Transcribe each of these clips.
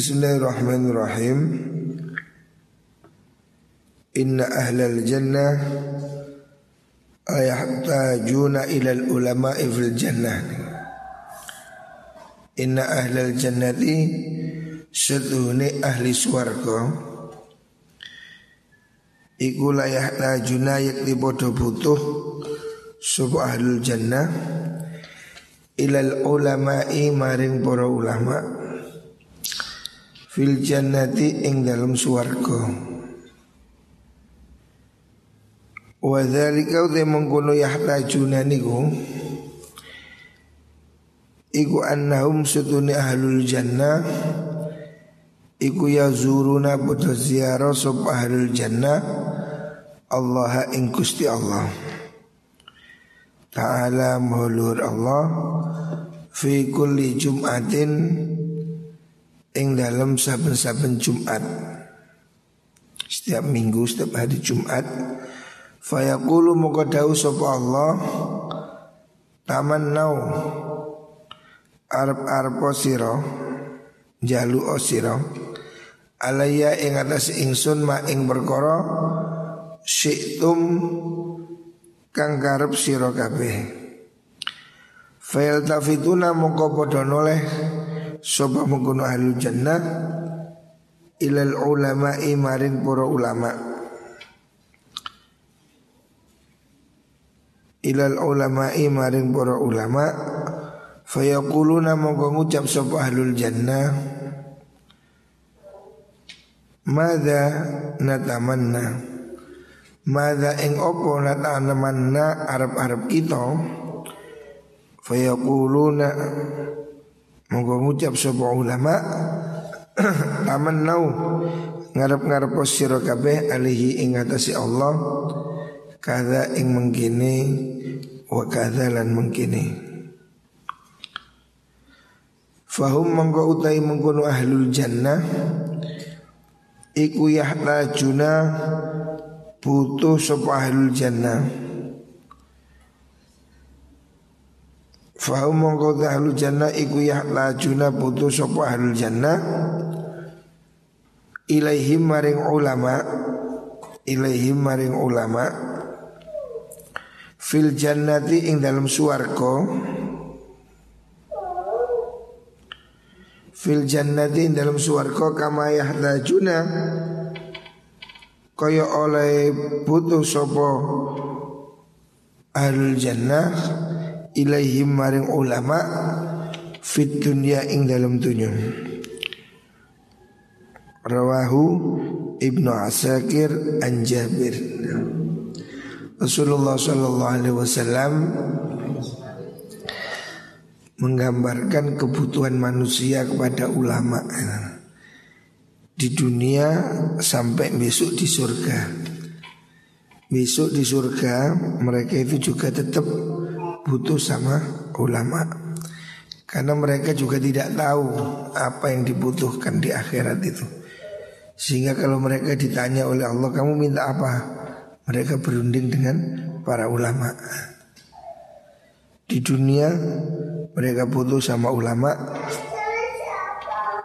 Bismillahirrahmanirrahim. Inna ahlal jannah ayahtajuna ilal ulama fil jannah. Inna ahlal jannati setuhune ahli swarga. Iku layak tajuna yakti bodo butuh Subuh ahlul jannah Ilal ulama'i maring para ulama Fil jannati ing dalam swarga. Wa dzalika uti mengkono yahtajuna niku Iku annahum sutuni ahlul jannah Iku yazuruna buta ziarah sop ahlul jannah Allah ing Gusti Allah. Ta'ala mahulur Allah Fi kulli jum'atin Ing dalam saben-saben Jumat. Setiap minggu, setiap hari Jumat. Fayaqulu muka dawu sapa Allah Tamannau. Arab-arab sira? Jalu sira. Alaya ing atas ingsun ma ing perkara Syi'tum Kang karep sira kabeh. Fail tafituna muka padha noleh Sopa mengkono ahlul jannah Ilal ulama'i maring para ulama' ilal ulama'i maring para ulama fayaquluna mongko ngucap sapa ahlul jannah Mada natamanna? Mada ing opo natamanna Arab-Arab kita? Fayaquluna Mongko ngucap sapa ulama Tamannau Ngarep-ngarep sira kabeh alihi ing atasi Allah kada ing mengkini wa kada lan mengkini Fahum mengko utai mengkono ahlul jannah Iku juna butuh sapa ahlul jannah Fahum mengko ahlul jannah iku juna butuh sapa ahlul jannah? Ilaihim maring ulama Ilaihim maring ulama fil jannati ing dalam suarko fil jannati ing dalam suarko kama yahdajuna kaya oleh butuh sopo ahlul jannah ilaihim maring ulama fit dunya ing dalam dunya rawahu ibnu asakir an jabir Rasulullah Shallallahu Alaihi Wasallam menggambarkan kebutuhan manusia kepada ulama di dunia sampai besok di surga. Besok di surga mereka itu juga tetap butuh sama ulama karena mereka juga tidak tahu apa yang dibutuhkan di akhirat itu. Sehingga kalau mereka ditanya oleh Allah kamu minta apa? Mereka berunding dengan para ulama Di dunia mereka butuh sama ulama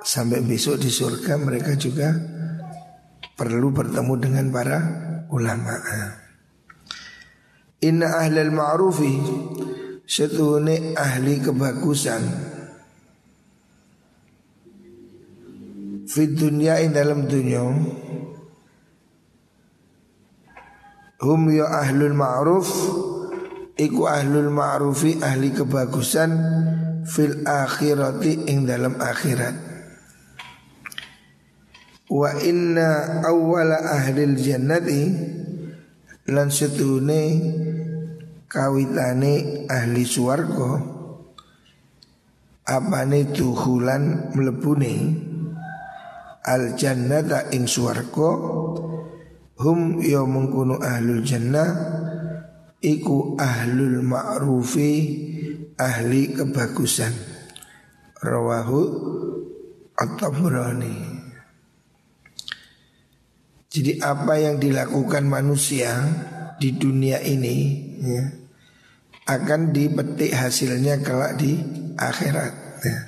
Sampai besok di surga mereka juga perlu bertemu dengan para ulama Inna ahlal ma'rufi Setuhune ahli kebagusan. Fit dunia in dalam dunia Hum ya ahlul ma'ruf Iku ahlul ma'rufi ahli kebagusan Fil akhirati ing dalam akhirat. Wa inna awwala ahlil jannati Lan setune kawitane ahli suwargo Apane tuhulan melebune Al jannata ing suwargo Hum ya mengkunu ahlul jannah Iku ahlul ma'rufi Ahli kebagusan. Rawahu At-Tabrani. Jadi apa yang dilakukan manusia Di dunia ini ya, Akan dipetik hasilnya kelak di akhirat ya.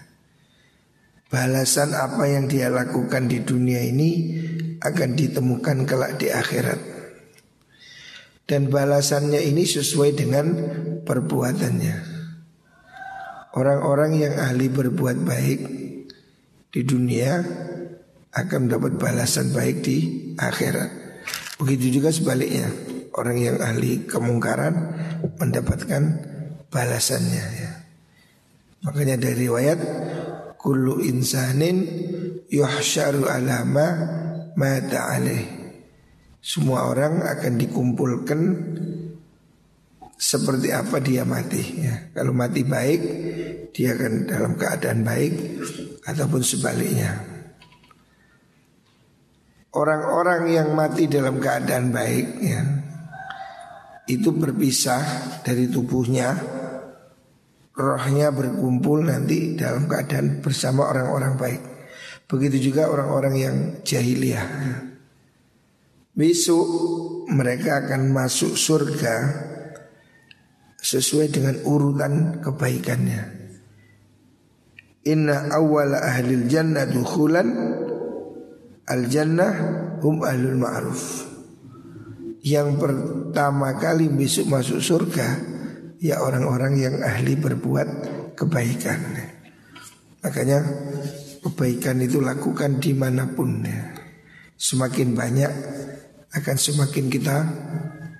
balasan apa yang dia lakukan di dunia ini akan ditemukan kelak di akhirat. Dan balasannya ini sesuai dengan perbuatannya. Orang-orang yang ahli berbuat baik di dunia akan mendapat balasan baik di akhirat. Begitu juga sebaliknya, orang yang ahli kemungkaran mendapatkan balasannya ya. Makanya dari riwayat kullu insanin yuhsyaru alama mata alaih. Semua orang akan dikumpulkan seperti apa dia mati ya. Kalau mati baik, dia akan dalam keadaan baik ataupun sebaliknya. Orang-orang yang mati dalam keadaan baik ya, itu berpisah dari tubuhnya rohnya berkumpul nanti dalam keadaan bersama orang-orang baik. Begitu juga orang-orang yang jahiliyah. Besok mereka akan masuk surga sesuai dengan urutan kebaikannya. Inna awal ahlil jannah dukhulan al jannah hum ahlul ma'ruf. Yang pertama kali besok masuk surga ya orang-orang yang ahli berbuat kebaikan. Makanya kebaikan itu lakukan di mana pun ya. Semakin banyak akan semakin kita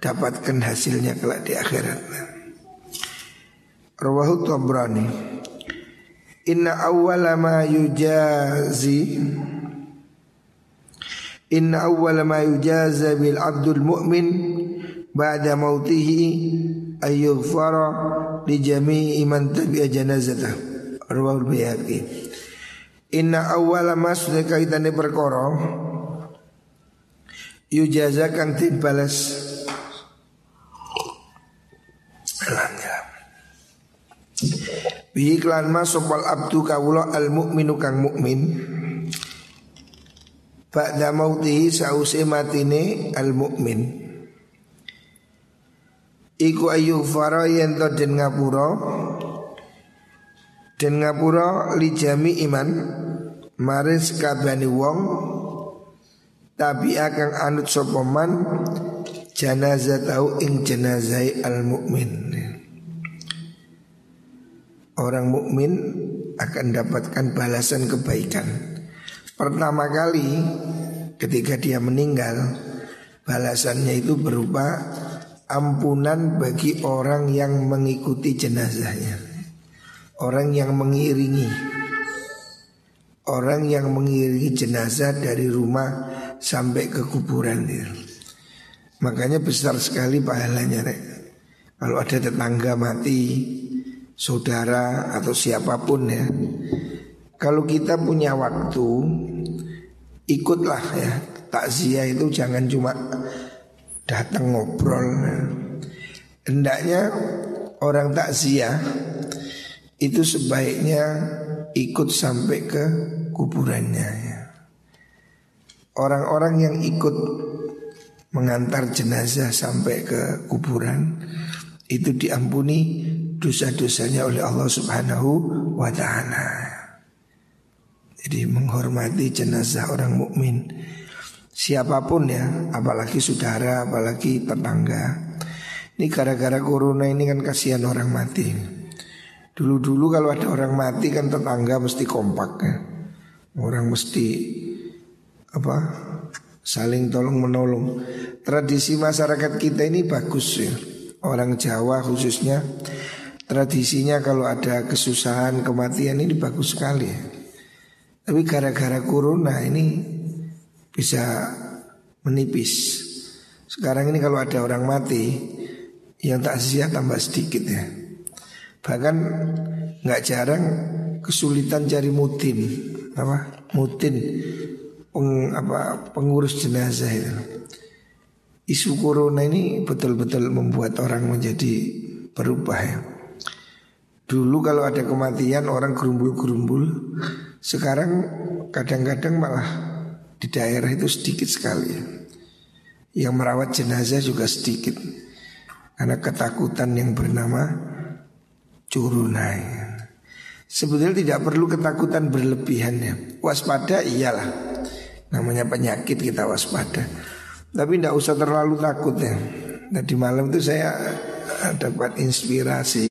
dapatkan hasilnya kelak di akhirat. Rawahu Tabrani. Inna awwala ma yujazi Inna awwala ma yujaza bil abdul mu'min ba'da mautihi ayyughfara li jami'i man tabi'a janazatah rawahul inna awwala ma kaitane perkara yujazakan tin balas. Bihi klan ma sopal abdu kawula al mukminu kang mukmin Ba'da mautihi sause matine al mukmin Iku ayu fara yen to den ngapura? Den ngapura li jami iman Marin sekabani wong Tapi akan anut sopoman Janazah tahu ing jenazai al mukmin Orang mukmin akan dapatkan balasan kebaikan Pertama kali ketika dia meninggal Balasannya itu berupa ampunan bagi orang yang mengikuti jenazahnya. Orang yang mengiringi Orang yang mengiringi jenazah dari rumah sampai ke kuburan dia. Makanya besar sekali pahalanya rek. Kalau ada tetangga mati, saudara atau siapa pun ya. Kalau kita punya waktu, ikutlah ya. Takziah itu jangan cuma datang ngobrol. Hendaknya orang takziah itu sebaiknya ikut sampai ke kuburannya. Ya. Orang-orang yang ikut mengantar jenazah sampai ke kuburan itu diampuni dosa-dosanya oleh Allah Subhanahu wa taala. Jadi menghormati jenazah orang mukmin siapa pun ya, apalagi saudara, apalagi tetangga. Ini gara-gara corona ini kan kasihan orang mati. Dulu-dulu kalau ada orang mati kan tetangga mesti kompak ya. Orang mesti apa saling tolong menolong. Tradisi masyarakat kita ini bagus ya. Orang Jawa khususnya tradisinya kalau ada kesusahan kematian ini bagus sekali ya. Tapi gara-gara corona ini bisa menipis. Sekarang ini kalau ada orang mati yang tak sia tambah sedikit ya. Bahkan nggak jarang kesulitan cari mutin apa mutin peng, apa pengurus jenazah itu. Isu corona ini betul-betul membuat orang menjadi berubah ya. Dulu kalau ada kematian orang gerumbul-gerumbul Sekarang kadang-kadang malah di daerah itu sedikit sekali Yang merawat jenazah juga sedikit Karena ketakutan yang bernama curunai Sebetulnya tidak perlu ketakutan berlebihannya. Waspada iyalah. Namanya penyakit kita waspada. Tapi tidak usah terlalu takut ya. Tadi malam itu saya dapat inspirasi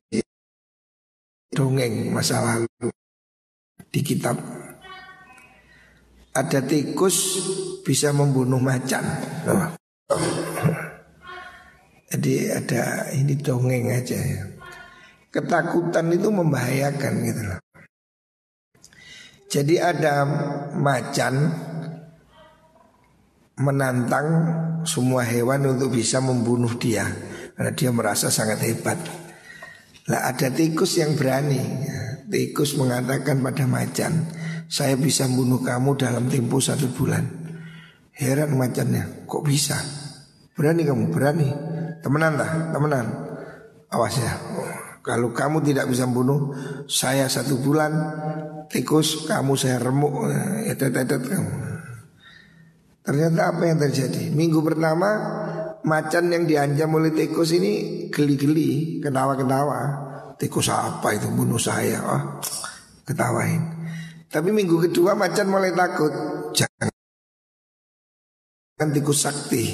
dongeng masa lalu di kitab. Ada tikus bisa membunuh macan. Jadi ada ini dongeng aja ya. Ketakutan itu membahayakan gitu loh. Jadi ada macan menantang semua hewan untuk bisa membunuh dia karena dia merasa sangat hebat. Lah ada tikus yang berani. Tikus mengatakan pada macan, saya bisa membunuh kamu dalam tempo satu bulan. Heran macannya, kok bisa? Berani kamu, berani. Temenan lah, temenan. Awas ya. Kalau kamu tidak bisa membunuh saya satu bulan, tikus kamu saya remuk, etet-etet kamu. Ternyata apa yang terjadi? Minggu pertama macan yang diancam oleh tikus ini geli-geli, ketawa-ketawa. Tikus apa itu bunuh saya? Oh, ketawain. Tapi minggu kedua macan mulai takut. Jangan tikus sakti.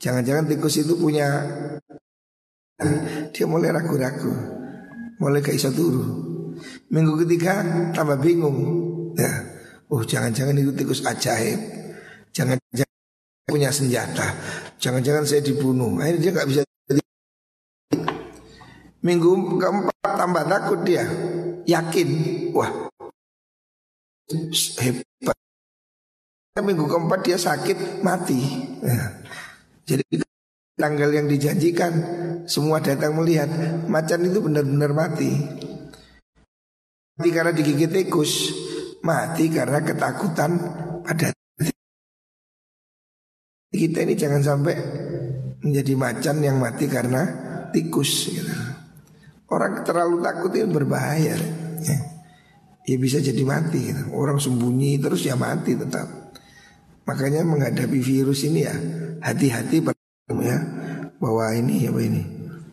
Jangan-jangan tikus itu punya dia mulai ragu-ragu. Mulai ke iso turu. Minggu ketiga tambah bingung. Ya. Oh, jangan-jangan itu tikus ajaib. Jangan-jangan punya senjata. Jangan-jangan saya dibunuh. Akhirnya dia nggak bisa. Minggu keempat tambah takut dia. Yakin. Wah. Hebat. Minggu keempat dia sakit mati. Ya. Jadi tanggal yang dijanjikan semua datang melihat macan itu benar-benar mati. Mati karena digigit tikus, mati karena ketakutan pada kita ini jangan sampai menjadi macan yang mati karena tikus gitu. Orang terlalu takut itu berbahaya ya. ya bisa jadi mati gitu. Orang sembunyi terus ya mati tetap Makanya menghadapi virus ini ya Hati-hati ya Bahwa ini apa ini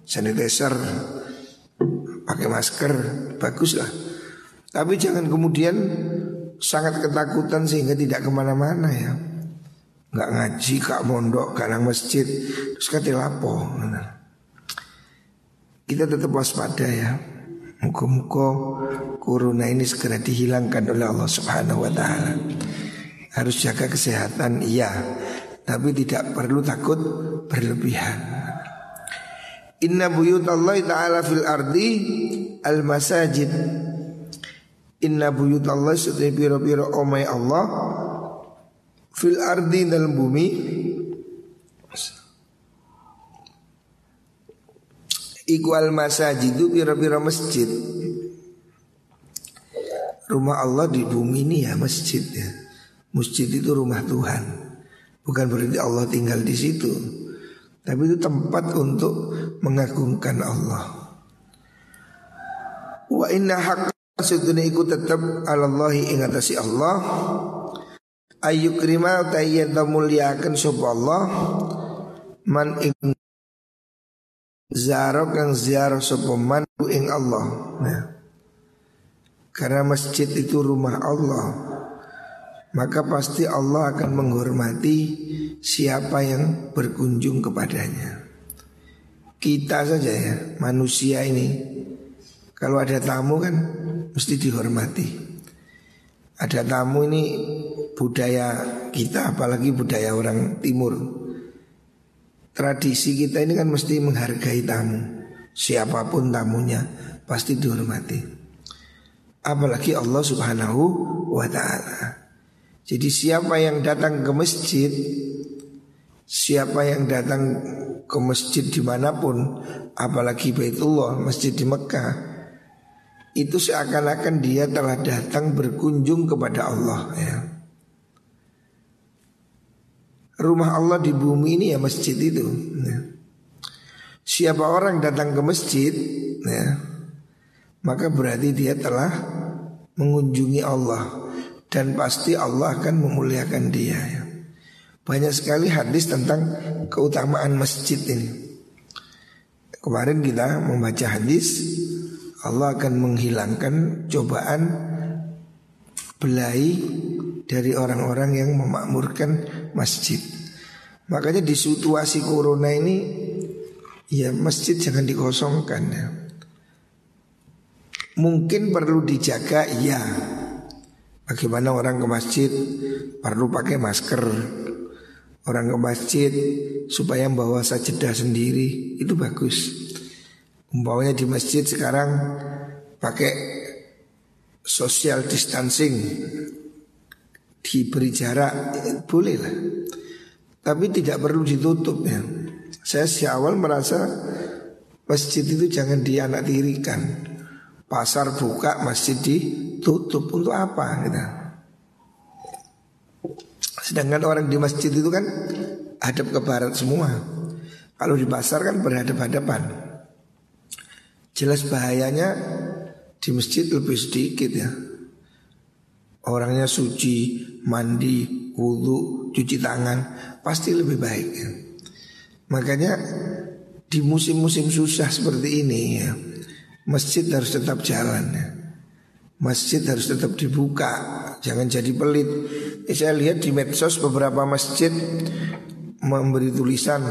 Sanitizer Pakai masker Bagus lah Tapi jangan kemudian Sangat ketakutan sehingga tidak ke mana-mana ya nggak ngaji, kak mondok, gak nang masjid, terus kata lapo. Kita tetap waspada ya. Muka-muka corona ini segera dihilangkan oleh Allah Subhanahu wa taala. Harus jaga kesehatan iya, tapi tidak perlu takut berlebihan. Inna buyut Allah taala fil ardi al masajid. Inna buyut Allah setiap biro-biro omai Allah fil ardi dalam bumi Iqwal masajidu pira-pira masjid. Rumah Allah di bumi ini ya masjid ya. Masjid itu rumah Tuhan. Bukan berarti Allah tinggal di situ. Tapi itu tempat untuk mengagungkan Allah. Wa inna haqqa sedune iku tetap alallahi ingatasi Allah. Ayu krima utayen muliakan sapa Allah. Man ing zaro kang ziarah sapa man ing Allah. Nah. karena masjid itu rumah Allah maka pasti Allah akan menghormati siapa yang berkunjung kepadanya. Kita saja ya manusia ini kalau ada tamu kan mesti dihormati. Ada tamu ini budaya kita apalagi budaya orang timur Tradisi kita ini kan mesti menghargai tamu. Siapa pun tamunya pasti dihormati. Apalagi Allah subhanahu wa ta'ala. Jadi siapa yang datang ke masjid Siapa yang datang ke masjid di mana pun Apalagi Baitullah, masjid di Mekah itu seakan-akan dia telah datang berkunjung kepada Allah ya. Rumah Allah di bumi ini ya masjid itu. Ya. Siapa orang datang ke masjid, ya, maka berarti dia telah mengunjungi Allah dan pasti Allah akan memuliakan dia. Ya. Banyak sekali hadis tentang keutamaan masjid ini. Kemarin kita membaca hadis Allah akan menghilangkan cobaan belai dari orang-orang yang memakmurkan masjid. Makanya di situasi corona ini ya masjid jangan dikosongkan ya. Mungkin perlu dijaga iya. Bagaimana orang ke masjid perlu pakai masker. Orang ke masjid supaya membawa sajadah sendiri itu bagus. Umpamanya di masjid sekarang pakai social distancing diberi jarak boleh lah. Tapi tidak perlu ditutup ya. Saya si awal merasa masjid itu jangan dianak tirikan. Pasar buka, masjid ditutup untuk apa gitu. Sedangkan orang di masjid itu kan hadap ke barat semua. Kalau di pasar kan berhadap-hadapan. Jelas bahayanya di masjid lebih sedikit ya. Orangnya suci, mandi, wudhu, cuci tangan Pasti lebih baik ya. Makanya di musim-musim susah seperti ini ya Masjid harus tetap jalan ya Masjid harus tetap dibuka Jangan jadi pelit eh, Saya lihat di medsos beberapa masjid Memberi tulisan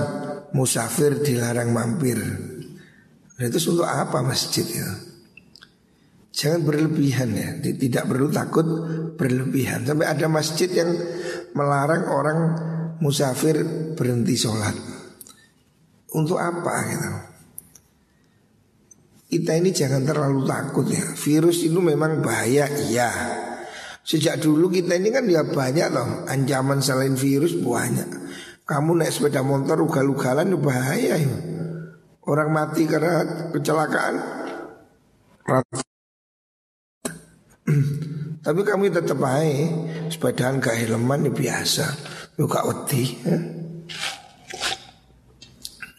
Musafir dilarang mampir Nah itu untuk apa masjid ya Jangan berlebihan ya. Tidak perlu takut berlebihan. Sampai ada masjid yang melarang orang musafir berhenti sholat. Untuk apa gitu? Kita ini jangan terlalu takut ya. Virus itu memang bahaya Iya. Sejak dulu kita ini kan ya banyak loh Ancaman selain virus banyak. Kamu naik sepeda motor ugal-ugalan bahaya ya Orang mati karena kecelakaan Tapi kami tetap baik Sepedaan gak helman ya biasa. Lu gak wedi ya.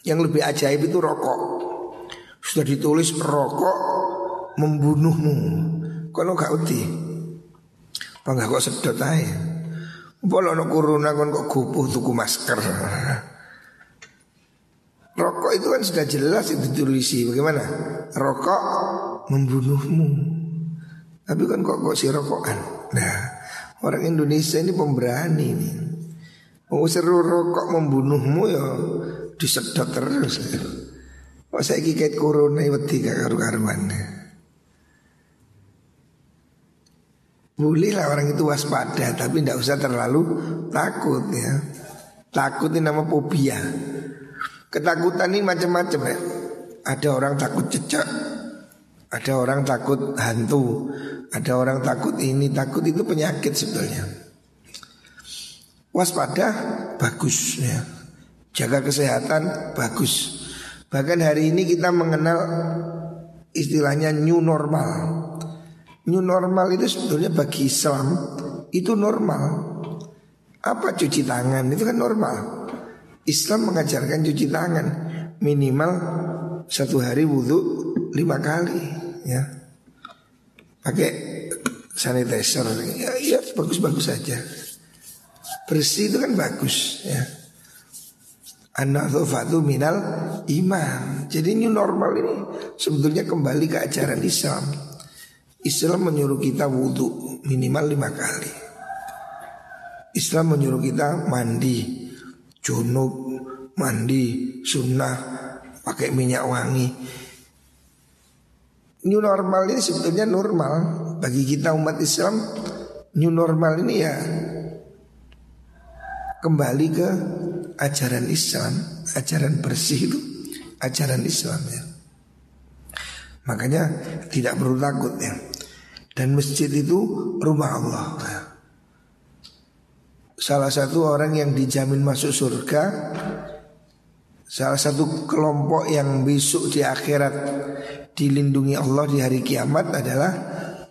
Yang lebih ajaib itu rokok. Sudah ditulis rokok membunuhmu. Kalau gak wedi? Apa kok sedot aja Kalau ada corona kan kok gupuh tuku masker. Rokok itu kan sudah jelas itu ditulis Bagaimana? Rokok membunuhmu tapi kan kok kok si rokokan. Nah, orang Indonesia ini pemberani nih. Mau seru rokok membunuhmu ya disedot terus. Kok saya kikait corona wedi gak karu-karuan. Boleh lah orang itu waspada Tapi tidak usah terlalu takut ya Takut ini nama fobia Ketakutan ini macam-macam ya Ada orang takut cecak Ada orang takut hantu ada orang takut ini, takut itu penyakit sebetulnya. Waspada bagus ya. Jaga kesehatan bagus. Bahkan hari ini kita mengenal istilahnya new normal. New normal itu sebetulnya bagi Islam itu normal. Apa cuci tangan itu kan normal. Islam mengajarkan cuci tangan minimal satu hari wudhu lima kali ya. Pakai sanitizer. Ya, ya bagus-bagus saja bersih itu kan bagus ya. Anak fatu minal iman. Jadi new normal ini sebetulnya kembali ke ajaran Islam. Islam menyuruh kita wudhu minimal lima kali. Islam menyuruh kita mandi junub mandi sunnah pakai minyak wangi new normal ini sebetulnya normal bagi kita umat Islam. New normal ini ya kembali ke ajaran Islam, ajaran bersih itu ajaran Islam ya. Makanya tidak perlu takut ya. Dan masjid itu rumah Allah. Ya. Salah satu orang yang dijamin masuk surga Salah satu kelompok yang besok di akhirat dilindungi Allah di hari kiamat adalah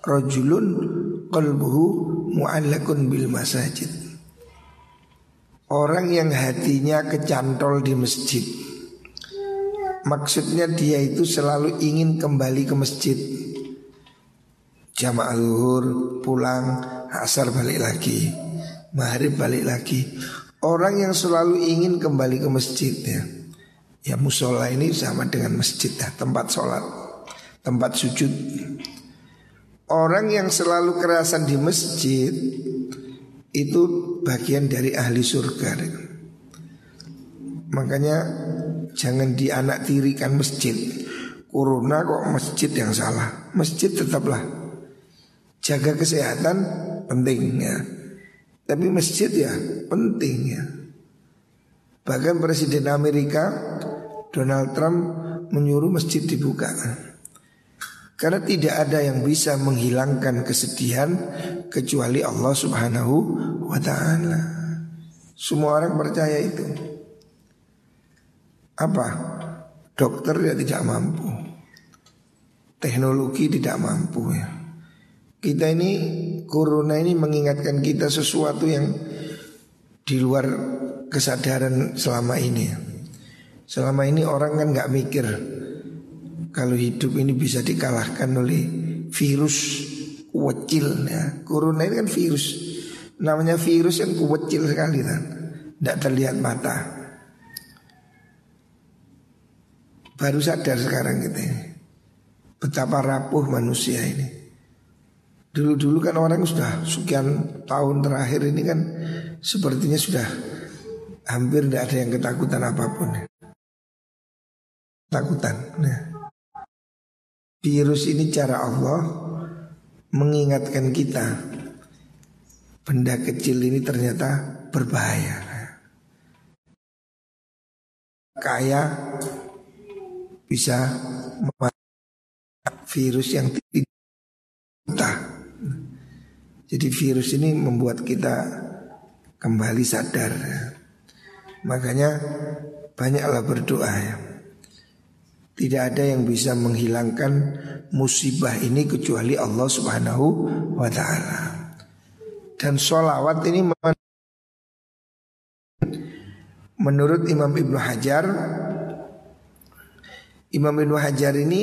rajulun qalbuhu mu'allakun bil masajid. Orang yang hatinya kecantol di masjid. Maksudnya dia itu selalu ingin kembali ke masjid. Jamaah zuhur pulang, asar balik lagi, maghrib balik lagi. Orang yang selalu ingin kembali ke masjid ya. Ya musola ini sama dengan masjid ya, tempat sholat. Tempat sujud. Orang yang selalu kerasan di masjid itu bagian dari ahli surga. Makanya jangan dianak tirikan masjid. Corona kok masjid yang salah. Masjid tetaplah jaga kesehatan penting ya. Tapi masjid ya penting ya. Bahkan Presiden Amerika Donald Trump menyuruh masjid dibuka. Karena tidak ada yang bisa menghilangkan kesedihan kecuali Allah Subhanahu wa taala. Semua orang percaya itu. Apa? Dokter ya tidak mampu. Teknologi tidak mampu ya. Kita ini corona ini mengingatkan kita sesuatu yang di luar kesadaran selama ini. Selama ini orang kan nggak mikir kalau hidup ini bisa dikalahkan oleh virus kuwecil ya. Corona ini kan virus. Namanya virus yang kuwecil sekali kan. Tidak terlihat mata. Baru sadar sekarang kita ini. Betapa rapuh manusia ini. Dulu-dulu kan orang sudah sekian tahun terakhir ini kan sepertinya sudah hampir tidak ada yang ketakutan apa pun. Takutan. Nah. Virus ini cara Allah mengingatkan kita benda kecil ini ternyata berbahaya. Kaya bisa virus yang tidak. Jadi virus ini membuat kita kembali sadar. Makanya banyaklah berdoa ya. Tidak ada yang bisa menghilangkan musibah ini kecuali Allah Subhanahu wa taala. Dan sholawat ini menurut Imam Ibnu Hajar Imam Ibnu Hajar ini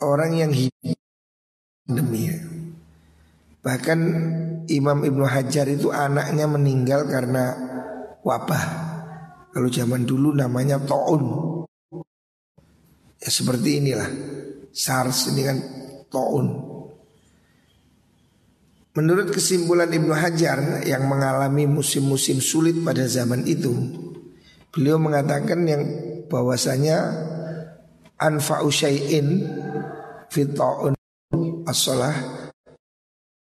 orang yang hidup demi Bahkan Imam Ibnu Hajar itu anaknya meninggal karena wabah. Kalau zaman dulu namanya taun. Ya seperti inilah. SARS ini kan taun. Menurut kesimpulan Ibnu Hajar yang mengalami musim-musim sulit pada zaman itu Beliau mengatakan yang bahwasanya anfa'u syai'in fi ta'un as-salah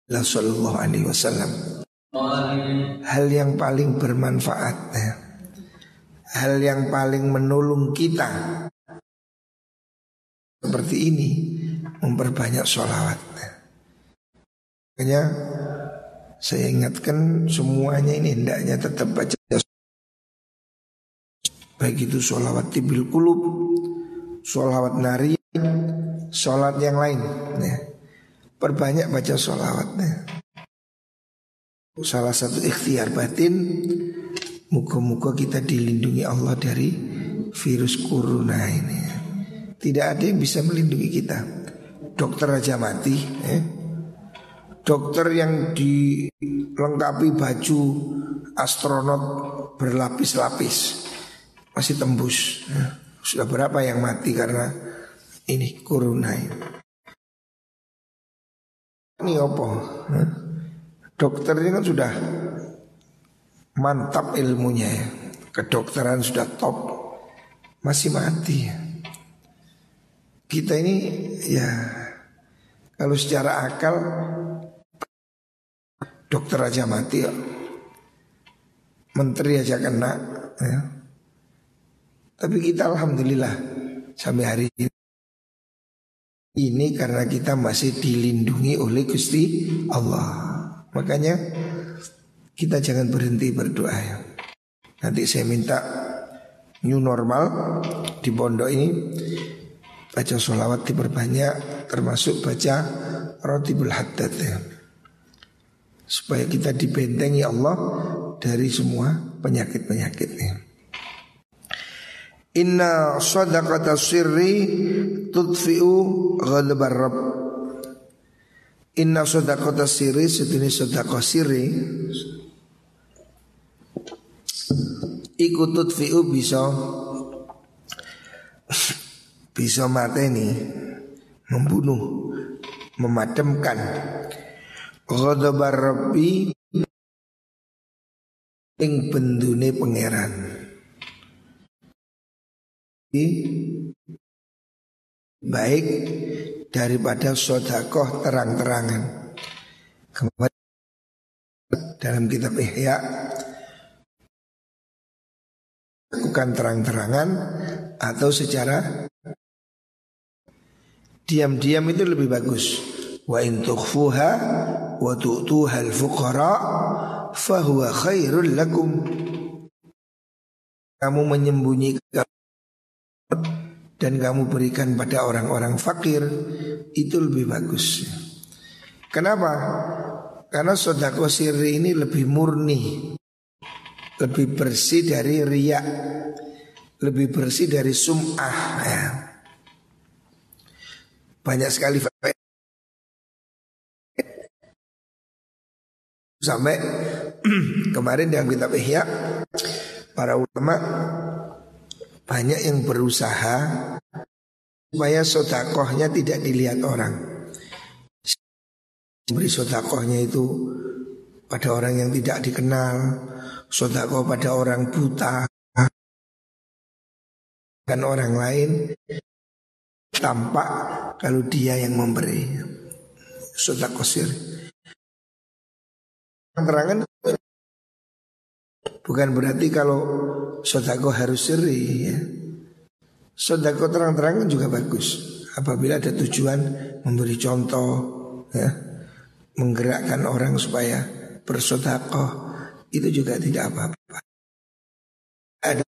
la sallallahu alaihi wasallam. Hal yang paling bermanfaat ya. hal yang paling menolong kita seperti ini memperbanyak sholawat. Makanya saya ingatkan semuanya ini hendaknya tetap baca baik itu sholawat tibil kulub, sholawat nari, sholat yang lain. Ya. Perbanyak baca sholawatnya. Salah satu ikhtiar batin Muka-muka kita dilindungi Allah dari virus corona ini tidak ada yang bisa melindungi kita. Dokter aja mati, eh? dokter yang dilengkapi baju astronot berlapis-lapis masih tembus. Eh? Sudah berapa yang mati karena ini corona ini? Apa? Eh? Dokter ini kan sudah mantap ilmunya ya. Kedokteran sudah top Masih mati ya kita ini ya kalau secara akal dokter aja mati ya. Menteri aja kena ya. Tapi kita alhamdulillah sampai hari ini ini karena kita masih dilindungi oleh Gusti Allah. Makanya kita jangan berhenti berdoa ya. Nanti saya minta new normal di pondok ini baca sholawat diperbanyak termasuk baca rotibul haddad ya. Supaya kita dibentengi Allah dari semua penyakit-penyakitnya. Inna sadaqata sirri tudfi'u ghadabar rabb. Inna sadaqata sirri sedini sadaqah sirri Iku tudfi'u bisa bisa mateni membunuh, memadamkan. Ghadabar Rabbi ing bendune pangeran. Baik daripada sodakoh terang-terangan. Dalam kitab Ihya lakukan terang-terangan atau secara diam-diam itu lebih bagus. Wa in tukhfuha wa tu'tuha al-fuqara fahuwa khairul lakum. Kamu menyembunyikan dan kamu berikan pada orang-orang fakir itu lebih bagus. Kenapa? Karena sodako sirri ini lebih murni Lebih bersih dari riak Lebih bersih dari sum'ah ya. Banyak sekali Sampai kemarin yang kita Ihya Para ulama Banyak yang berusaha Supaya sodakohnya tidak dilihat orang. Memberi sodakohnya itu pada orang yang tidak dikenal Sodakoh pada orang buta Dan orang lain Tampak kalau dia yang memberi Sodakoh sir Terangan Bukan berarti kalau Sodakoh harus siri ya. Sodakoh terang-terangan juga bagus Apabila ada tujuan memberi contoh ya menggerakkan orang supaya bersodakoh itu juga tidak apa-apa. Ada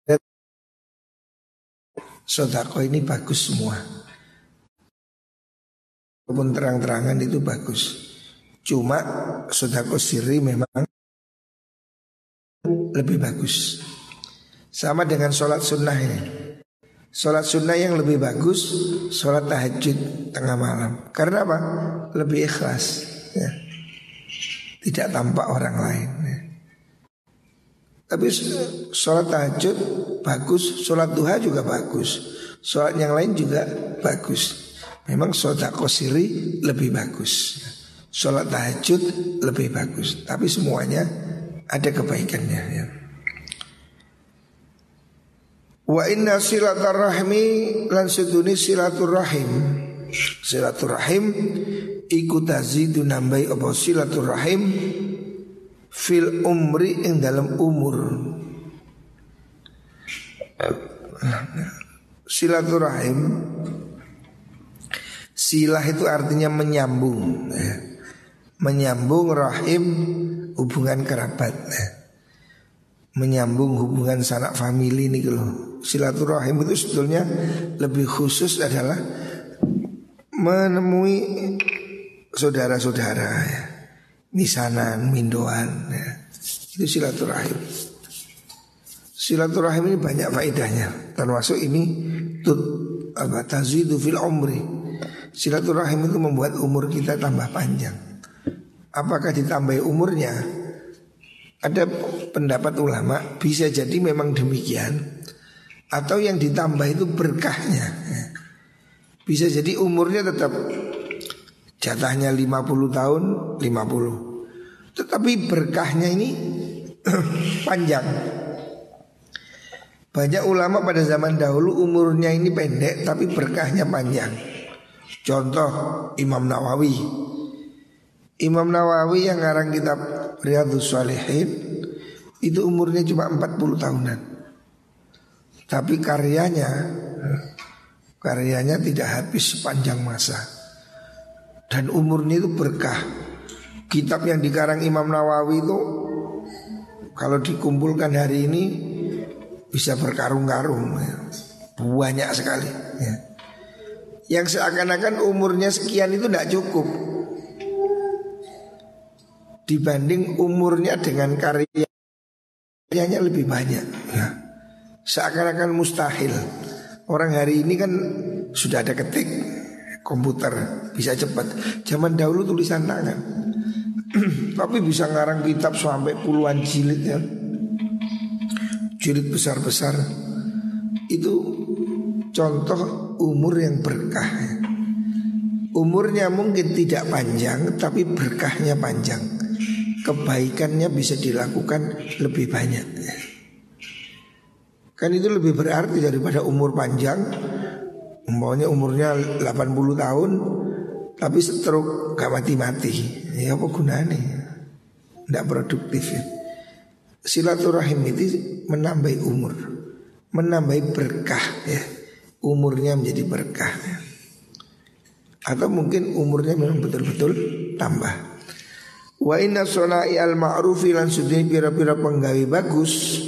sodakoh ini bagus semua. Walaupun terang-terangan itu bagus. Cuma sodakoh siri memang lebih bagus. Sama dengan sholat sunnah ini. Sholat sunnah yang lebih bagus Sholat tahajud tengah malam Karena apa? Lebih ikhlas ya. Tidak tampak orang lain ya. Tapi sholat tahajud bagus Sholat duha juga bagus Sholat yang lain juga bagus Memang sholat kosiri lebih bagus Sholat tahajud lebih bagus Tapi semuanya ada kebaikannya ya. Wa inna silaturahmi lan seduni silaturahim Silaturahim iku tazidu nambahi apa silaturahim fil umri ing dalam umur. Silaturahim Silah itu artinya menyambung ya. Menyambung rahim hubungan kerabat ya. Menyambung hubungan sanak famili ini loh Silaturahim itu sebetulnya lebih khusus adalah Menemui saudara-saudara ya. Misanan, mindoan ya. Itu silaturahim Silaturahim ini banyak faedahnya Termasuk ini tut, apa, Tazidu fil umri Silaturahim itu membuat umur kita tambah panjang. Apakah ditambah umurnya? Ada pendapat ulama Bisa jadi memang demikian. Atau yang ditambah itu berkahnya. Bisa jadi umurnya tetap Jatahnya 50 tahun 50 Tetapi berkahnya ini panjang. Banyak ulama pada zaman dahulu umurnya ini pendek Tapi berkahnya panjang Contoh Imam Nawawi Imam Nawawi yang ngarang kitab Riyadus Salihin Itu umurnya cuma 40 tahunan Tapi karyanya Karyanya tidak habis sepanjang masa dan umurnya itu berkah. Kitab yang dikarang Imam Nawawi itu kalau dikumpulkan hari ini bisa berkarung-karung, ya. banyak sekali. Ya. Yang seakan-akan umurnya sekian itu tidak cukup dibanding umurnya dengan karyanya lebih banyak. Ya. Seakan-akan mustahil. Orang hari ini kan sudah ada ketik, komputer bisa cepat. Zaman dahulu tulisan tangan. Tapi bisa ngarang kitab sampai puluhan jilid ya. Jilid besar-besar. Itu contoh umur yang berkah ya. Umurnya mungkin tidak panjang tapi berkahnya panjang. Kebaikannya bisa dilakukan lebih banyak. Kan itu lebih berarti daripada umur panjang. Umpamanya umurnya 80 tahun tapi stroke gak mati-mati. Ya apa gunanya? Tidak produktif ya. Silaturahim itu menambah umur, menambah berkah ya. Umurnya menjadi berkah. Atau mungkin umurnya memang betul-betul tambah. Wa inna sonai al ma'rufi lan sudini pira-pira penggawe bagus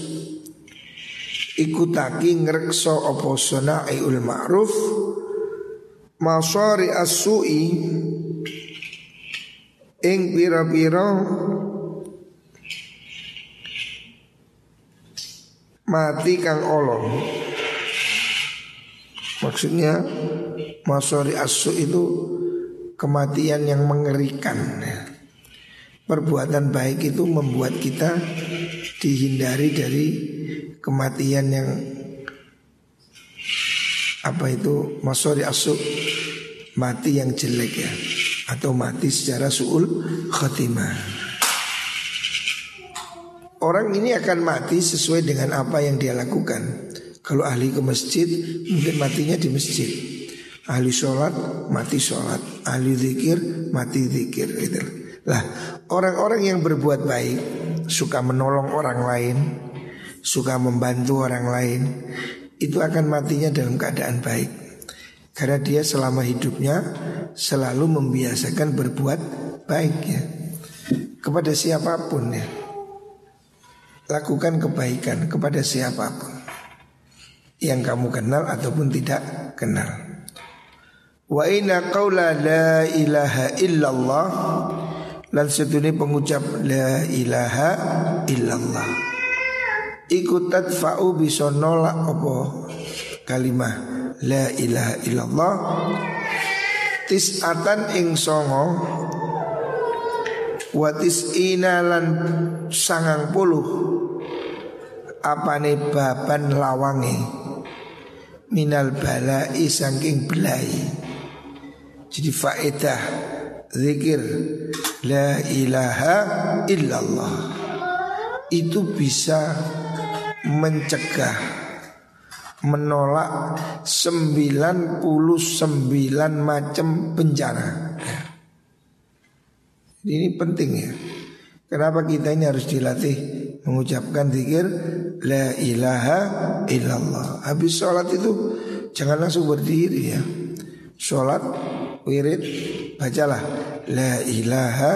ikutaki ngrekso opo sonai ul ma'ruf masari as-su'i ing pira-pira mati kang olong Maksudnya Masori asu itu kematian yang mengerikan ya. Perbuatan baik itu membuat kita dihindari dari kematian yang apa itu masori asu mati yang jelek ya atau mati secara suul khatimah. Orang ini akan mati sesuai dengan apa yang dia lakukan. Kalau ahli ke masjid mungkin matinya di masjid. Ahli sholat mati sholat, ahli zikir mati zikir gitu. Lah orang-orang yang berbuat baik suka menolong orang lain, suka membantu orang lain, itu akan matinya dalam keadaan baik. Karena dia selama hidupnya selalu membiasakan berbuat baik ya kepada siapa pun ya. Lakukan kebaikan kepada siapa pun yang kamu kenal ataupun tidak kenal. Wa inna qawla la ilaha illallah lan setune pengucap la ilaha illallah. Iku tadfa'u bisa nolak apa kalimah la ilaha illallah tis'atan ing songo wa tis'ina lan sangang puluh apane baban lawange minal balai saking belai. Jadi faedah zikir la ilaha illallah itu bisa mencegah menolak 99 macam bencana. Ini penting ya. Kenapa kita ini harus dilatih mengucapkan zikir la ilaha illallah. Habis sholat itu jangan langsung berdiri ya. Sholat wirid bacalah la ilaha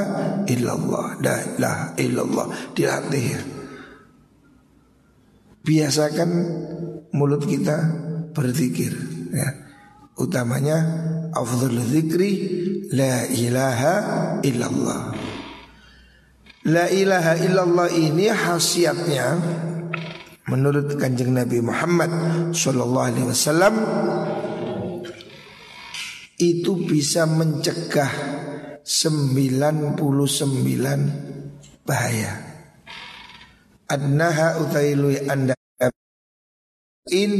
illallah, la ilaha illallah dilatih ya. Biasakan mulut kita berzikir ya. Utamanya afdhal zikri la ilaha illallah. La ilaha illallah ini khasiatnya menurut kanjeng Nabi Muhammad Sallallahu Alaihi Wasallam itu bisa mencegah 99 bahaya. Adnaha utailu anda in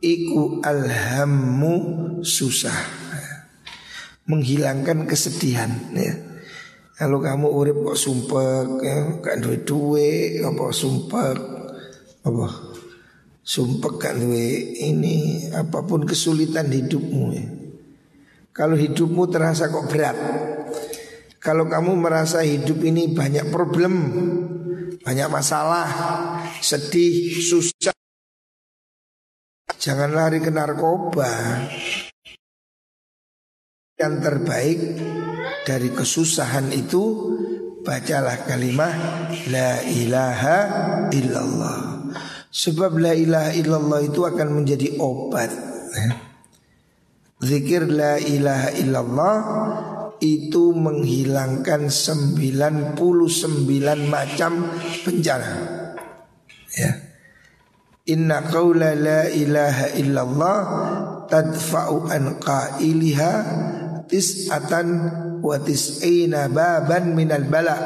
iku alhammu susah menghilangkan kesedihan ya. Kalau kamu urip kok sumpek ya, gak duwe duwe apa sumpek apa sumpek gak duwe ini apa pun kesulitan hidupmu ya. Kalau hidupmu terasa kok berat Kalau kamu merasa hidup ini banyak problem Banyak masalah Sedih, susah Jangan lari ke narkoba Yang terbaik dari kesusahan itu bacalah kalimat la ilaha illallah. Sebab la ilaha illallah itu akan menjadi obat. Zikir la ilaha illallah itu menghilangkan 99 macam bencana. Ya. Inna qawla la ilaha illallah tadfa'u an qailiha tis'atan wa tis'ina baban minal bala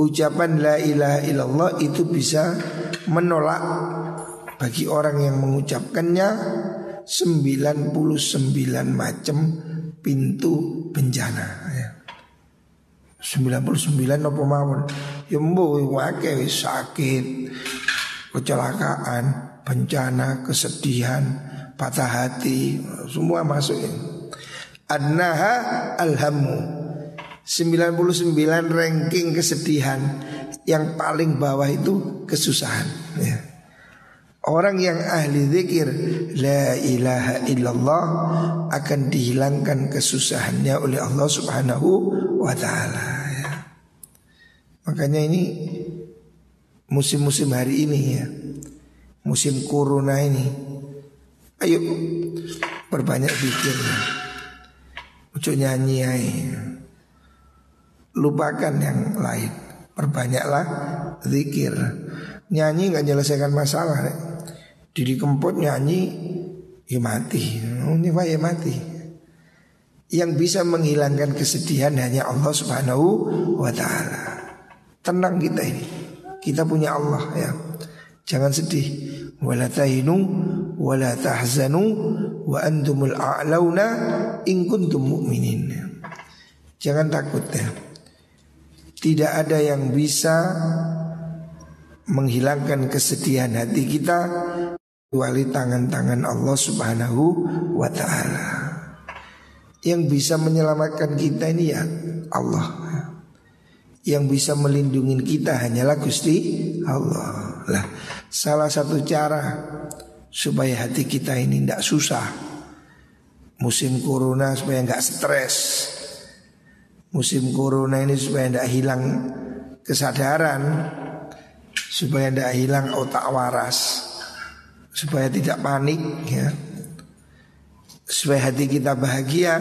Ucapan la ilaha illallah itu bisa menolak bagi orang yang mengucapkannya 99 macam pintu bencana ya. 99 apa mawon ya wake sakit kecelakaan bencana kesedihan patah hati semua masuk ya. Annaha alhamu 99 ranking kesedihan yang paling bawah itu kesusahan ya. Orang yang ahli zikir La ilaha illallah Akan dihilangkan kesusahannya oleh Allah subhanahu wa ta'ala ya. Makanya ini Musim-musim hari ini ya Musim corona ini Ayo Berbanyak zikir ya. Ucuk nyanyi ya. Lupakan yang lain. Perbanyaklah zikir. Nyanyi nggak menyelesaikan masalah ya. Didi kempot nyanyi Ya mati. Oh, Ini ya mati. Yang bisa menghilangkan kesedihan Hanya Allah subhanahu wa ta'ala. Tenang kita ini. Kita punya Allah ya. Jangan sedih. Wala tahinu Wala tahzanu Wa antumul a'launa In kuntum mu'minin. Jangan takut ya Tidak ada yang bisa menghilangkan kesedihan hati kita kecuali tangan-tangan Allah Subhanahu wa taala. Yang bisa menyelamatkan kita ini ya Allah. Yang bisa melindungi kita hanyalah Gusti Allah. Lah, salah satu cara supaya hati kita ini tidak susah. Musim corona supaya nggak stres. Musim corona ini supaya tidak hilang kesadaran, supaya tidak hilang otak waras supaya tidak panik ya. Supaya hati kita bahagia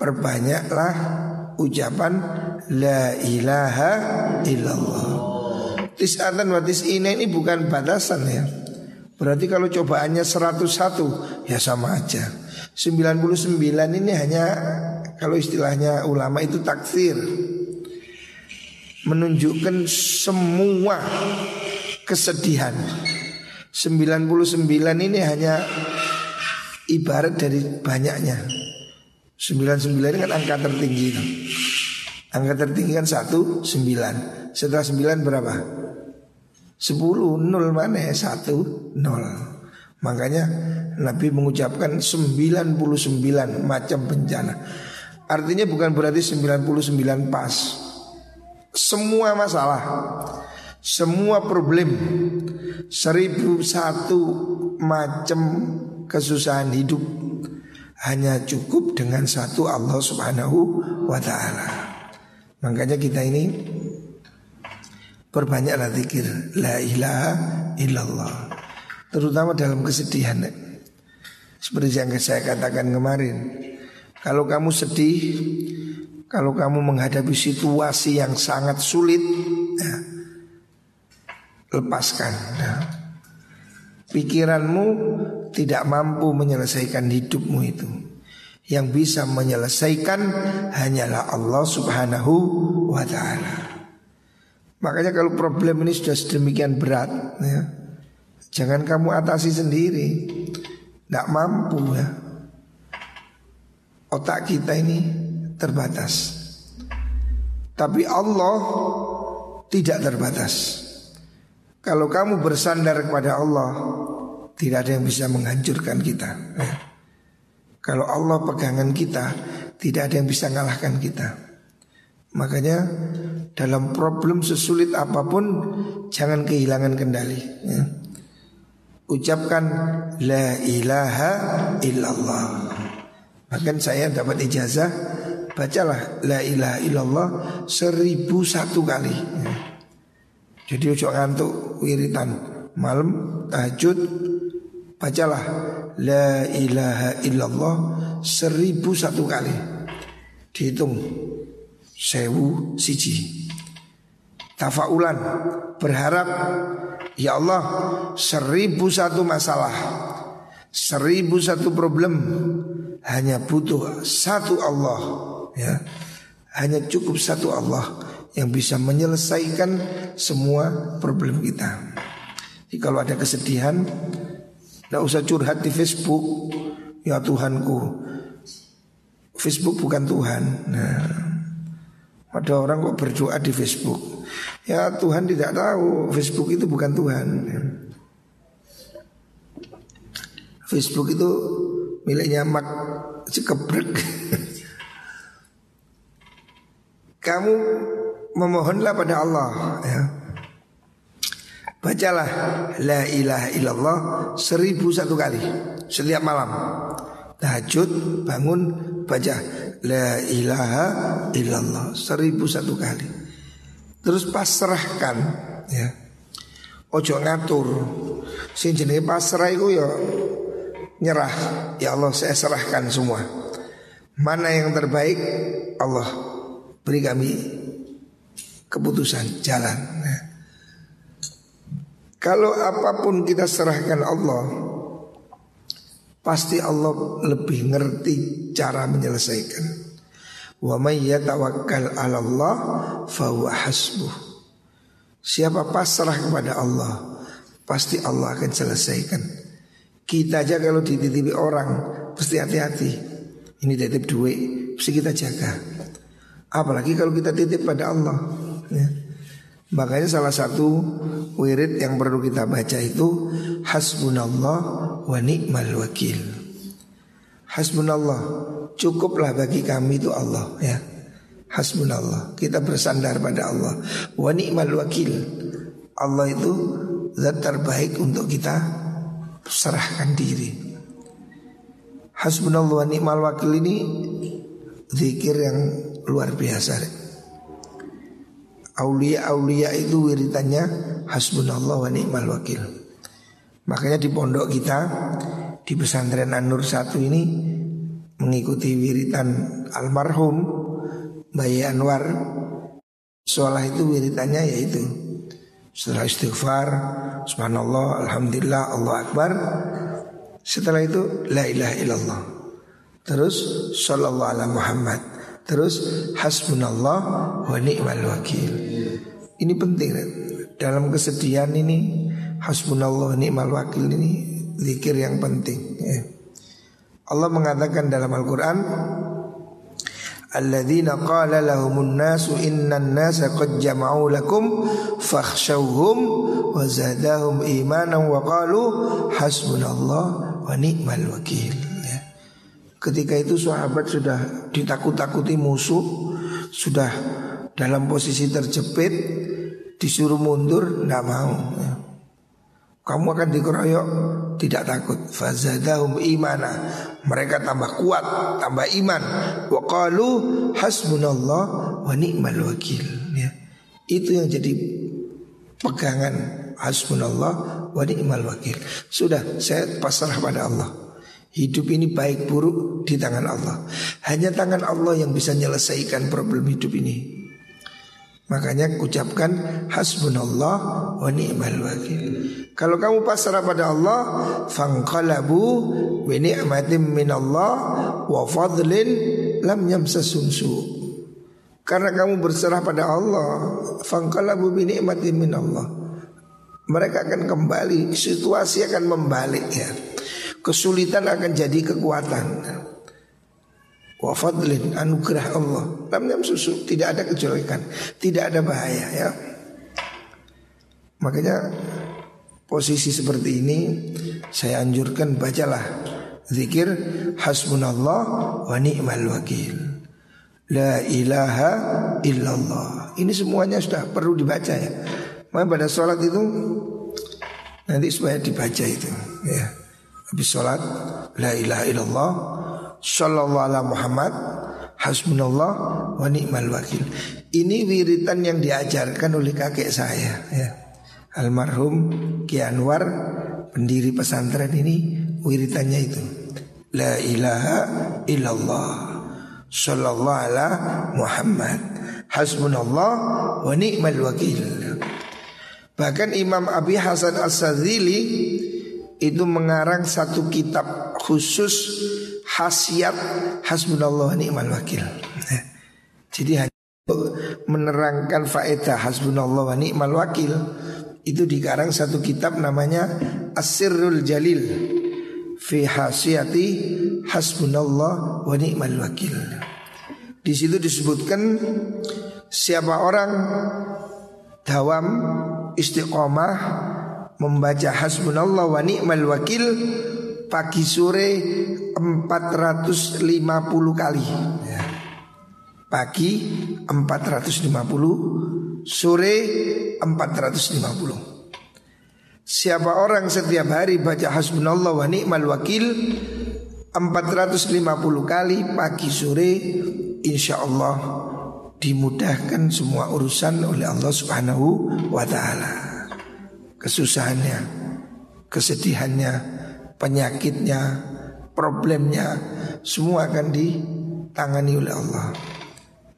perbanyaklah ucapan la ilaha illallah. Tis'atan wa tis'ina ini bukan batasan ya. Berarti kalau cobaannya 101 ya sama aja. 99 ini hanya kalau istilahnya ulama itu taksir. Menunjukkan semua kesedihan. 99 ini hanya ibarat dari banyaknya. 99 ini kan angka tertinggi Angka tertinggi kan 1, 9 Setelah 9 berapa? 10, 0 mana? Ya? 1, 0 Makanya Nabi mengucapkan 99 macam bencana Artinya bukan berarti 99 pas. Semua masalah semua problem Seribu satu macam kesusahan hidup Hanya cukup dengan satu Allah subhanahu wa ta'ala. Makanya kita ini Perbanyaklah zikir La ilaha illallah. Terutama dalam kesedihan. Seperti yang saya katakan kemarin Kalau kamu sedih Kalau kamu menghadapi situasi yang sangat sulit ya, lepaskan. Nah, pikiranmu tidak mampu menyelesaikan hidupmu itu. Yang bisa menyelesaikan hanyalah Allah Subhanahu wa taala. Makanya kalau problem ini sudah sedemikian berat ya, jangan kamu atasi sendiri. Tidak mampu ya. Otak kita ini terbatas. Tapi Allah tidak terbatas. Kalau kamu bersandar kepada Allah Tidak ada yang bisa menghancurkan kita ya. Kalau Allah pegangan kita Tidak ada yang bisa mengalahkan kita Makanya dalam problem sesulit apa pun Jangan kehilangan kendali ya. Ucapkan La ilaha illallah Bahkan saya dapat ijazah Bacalah La ilaha illallah Seribu satu kali. Ya. Jadi ojo ngantuk wiritan. Malam tahajud bacalah la ilaha illallah seribu satu kali. Dihitung sewu siji. Tafaulan berharap ya Allah seribu satu masalah seribu satu problem hanya butuh satu Allah ya. Hanya cukup satu Allah yang bisa menyelesaikan semua problem kita. Jadi kalau ada kesedihan Tidak usah curhat di Facebook. Ya Tuhanku Facebook bukan Tuhan. Nah ada orang kok berdoa di Facebook. Ya Tuhan tidak tahu Facebook itu bukan Tuhan. Facebook itu miliknya Mak Cekebrek Kamu memohonlah pada Allah ya. Bacalah La ilaha illallah Seribu satu kali Setiap malam. Tahajud bangun baca La ilaha illallah Seribu satu kali. Terus pasrahkan ya. Ojo ngatur. Sing jenenge pasrah itu ya Nyerah. Ya Allah saya serahkan semua. Mana yang terbaik? Allah. Beri kami keputusan jalan. Nah. Kalau apa pun kita serahkan Allah Pasti Allah lebih ngerti cara menyelesaikan. Wa may yatawakkal 'ala Allah fahuwa hasbuh. Siapa pasrah kepada Allah Pasti Allah akan selesaikan Kita aja kalau dititipi orang Pasti hati-hati. Ini titip duit Pasti kita jaga. Apalagi kalau kita titip pada Allah ya. Makanya salah satu wirid yang perlu kita baca itu Hasbunallah wa ni'mal wakil. Hasbunallah Cukuplah bagi kami itu Allah ya. Hasbunallah Kita bersandar pada Allah. Wa ni'mal wakil. Allah itu zat terbaik untuk kita serahkan diri. Hasbunallah wa ni'mal wakil ini Zikir yang luar biasa. Aulia-aulia itu wiritannya Hasbunallah wa ni'mal wakil. Makanya di pondok kita Di pesantren An-Nur 1 ini Mengikuti wiritan almarhum Bayi Anwar. Sholah itu wiritannya yaitu Setelah istighfar Subhanallah, Alhamdulillah, Allah Akbar Setelah itu La ilaha illallah Terus Sallallahu ala Muhammad Terus hasbunallah wa ni'mal wakil. Ini penting dalam kesedihan ini hasbunallah wa ni'mal wakil ini zikir yang penting. Ya. Allah mengatakan dalam Al-Qur'an Alladzina qala lahumun nasu innan nasa qad jama'u lakum fakhshawhum wa zadahum imanan wa qalu hasbunallah wa ni'mal wakil. Ketika itu sahabat sudah ditakut-takuti musuh Sudah dalam posisi terjepit Disuruh mundur, tidak mau ya. Kamu akan dikeroyok Tidak takut. Fazadahum imana. Mereka tambah kuat Tambah iman. Wa qalu hasbunallah Wa ni'mal wakil. Ya. Itu yang jadi pegangan Hasbunallah Wa ni'mal wakil. Sudah saya pasrah pada Allah. Hidup ini baik buruk di tangan Allah. Hanya tangan Allah yang bisa menyelesaikan problem hidup ini Makanya ucapkan Hasbunallah wa ni'mal wakil. Kalau kamu pasrah pada Allah Fangqalabu Wa ni'matim minallah Wa fadlin Lam yamsasumsu Karena kamu berserah pada Allah Fangqalabu bi ni'matim minallah. Mereka akan kembali Situasi akan membalik ya. Kesulitan akan jadi kekuatan. Wa fadlin anugerah Allah. Lam susu tidak ada kejelekan, tidak ada bahaya ya. Makanya posisi seperti ini saya anjurkan bacalah zikir hasbunallah wa ni'mal wakil. La ilaha illallah. Ini semuanya sudah perlu dibaca ya. Maka pada sholat itu nanti supaya dibaca itu ya. Habis sholat La ilaha illallah Sallallahu ala Muhammad Hasbunallah wa ni'mal wakil. Ini wiritan yang diajarkan oleh kakek saya ya. Almarhum Ki Anwar Pendiri pesantren ini Wiritannya itu. La ilaha illallah. Sallallahu ala Muhammad Hasbunallah wa ni'mal wakil. Bahkan Imam Abi Hasan As-Sadzili itu mengarang satu kitab khusus khasiat hasbunallah ni'mal wakil. Eh, jadi hanya menerangkan faedah hasbunallah ni'mal wakil itu dikarang satu kitab namanya Asirul Jalil fi hasiyati hasbunallah wa ni'mal wakil. Di situ disebutkan siapa orang dawam istiqomah membaca hasbunallah wa ni'mal wakil pagi sore 450 kali. Ya. Pagi 450, sore 450. Siapa orang setiap hari baca hasbunallah wa ni'mal wakil 450 kali pagi sore insya Allah dimudahkan semua urusan oleh Allah Subhanahu wa taala. Kesusahannya, kesedihannya, penyakitnya, problemnya semua akan ditangani oleh Allah.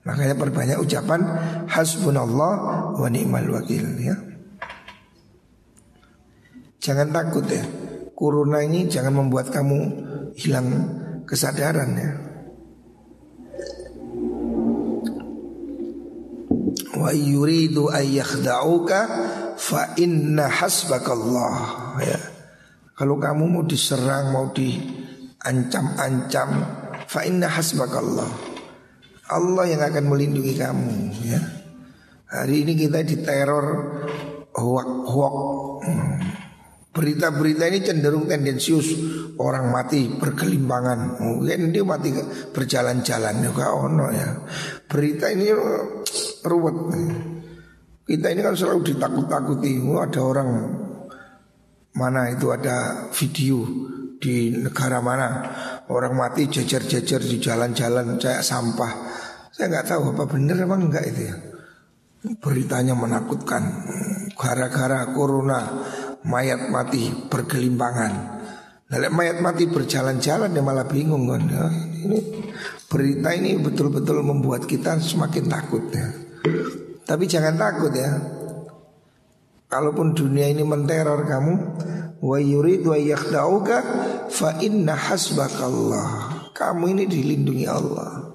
Makanya perbanyak ucapan hasbunallah wa ni'mal wakil ya. Jangan takut ya. Corona ini jangan membuat kamu hilang kesadaran ya. Wa yuridu ayyakhda'uka fa inna hasbakallah ya. Kalau kamu mau diserang, mau diancam-ancam, fa inna hasbakallah. Allah yang akan melindungi kamu ya. Hari ini kita diteror hoak-hoak. Hmm. Berita-berita ini cenderung tendensius Orang mati berkelimpangan Mungkin dia mati berjalan-jalan juga ono ya Berita ini ruwet Kita ini kan selalu ditakut-takuti oh, Ada orang Mana itu ada video Di negara mana Orang mati jejer-jejer di jalan-jalan Kayak sampah Saya nggak tahu apa benar apa enggak itu ya Beritanya menakutkan Gara-gara corona mayat mati bergelimpangan. Nah, mayat mati berjalan-jalan dia malah bingung kan. Ya, ini berita ini betul-betul membuat kita semakin takut ya. Tapi jangan takut ya. Kalaupun dunia ini menteror kamu, wa yurid wa yakhda'uka fa inna hasbakallah. Kamu ini dilindungi Allah.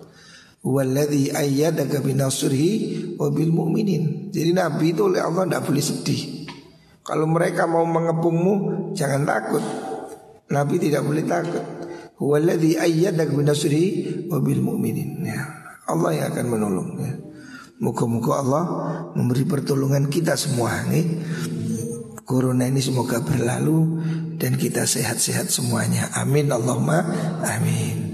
Walladhi ayyadaka binasrihi wa bil mu'minin. Jadi Nabi itu oleh Allah tidak boleh sedih. Kalau mereka mau mengepungmu jangan takut. Nabi tidak boleh takut. Huwaladzi ayyadak binasri wa bil mu'minin. Ya. Allah yang akan menolong Muka-muka Allah memberi pertolongan kita semua nih. Corona ini semoga berlalu dan kita sehat-sehat semuanya. Amin Allahumma amin.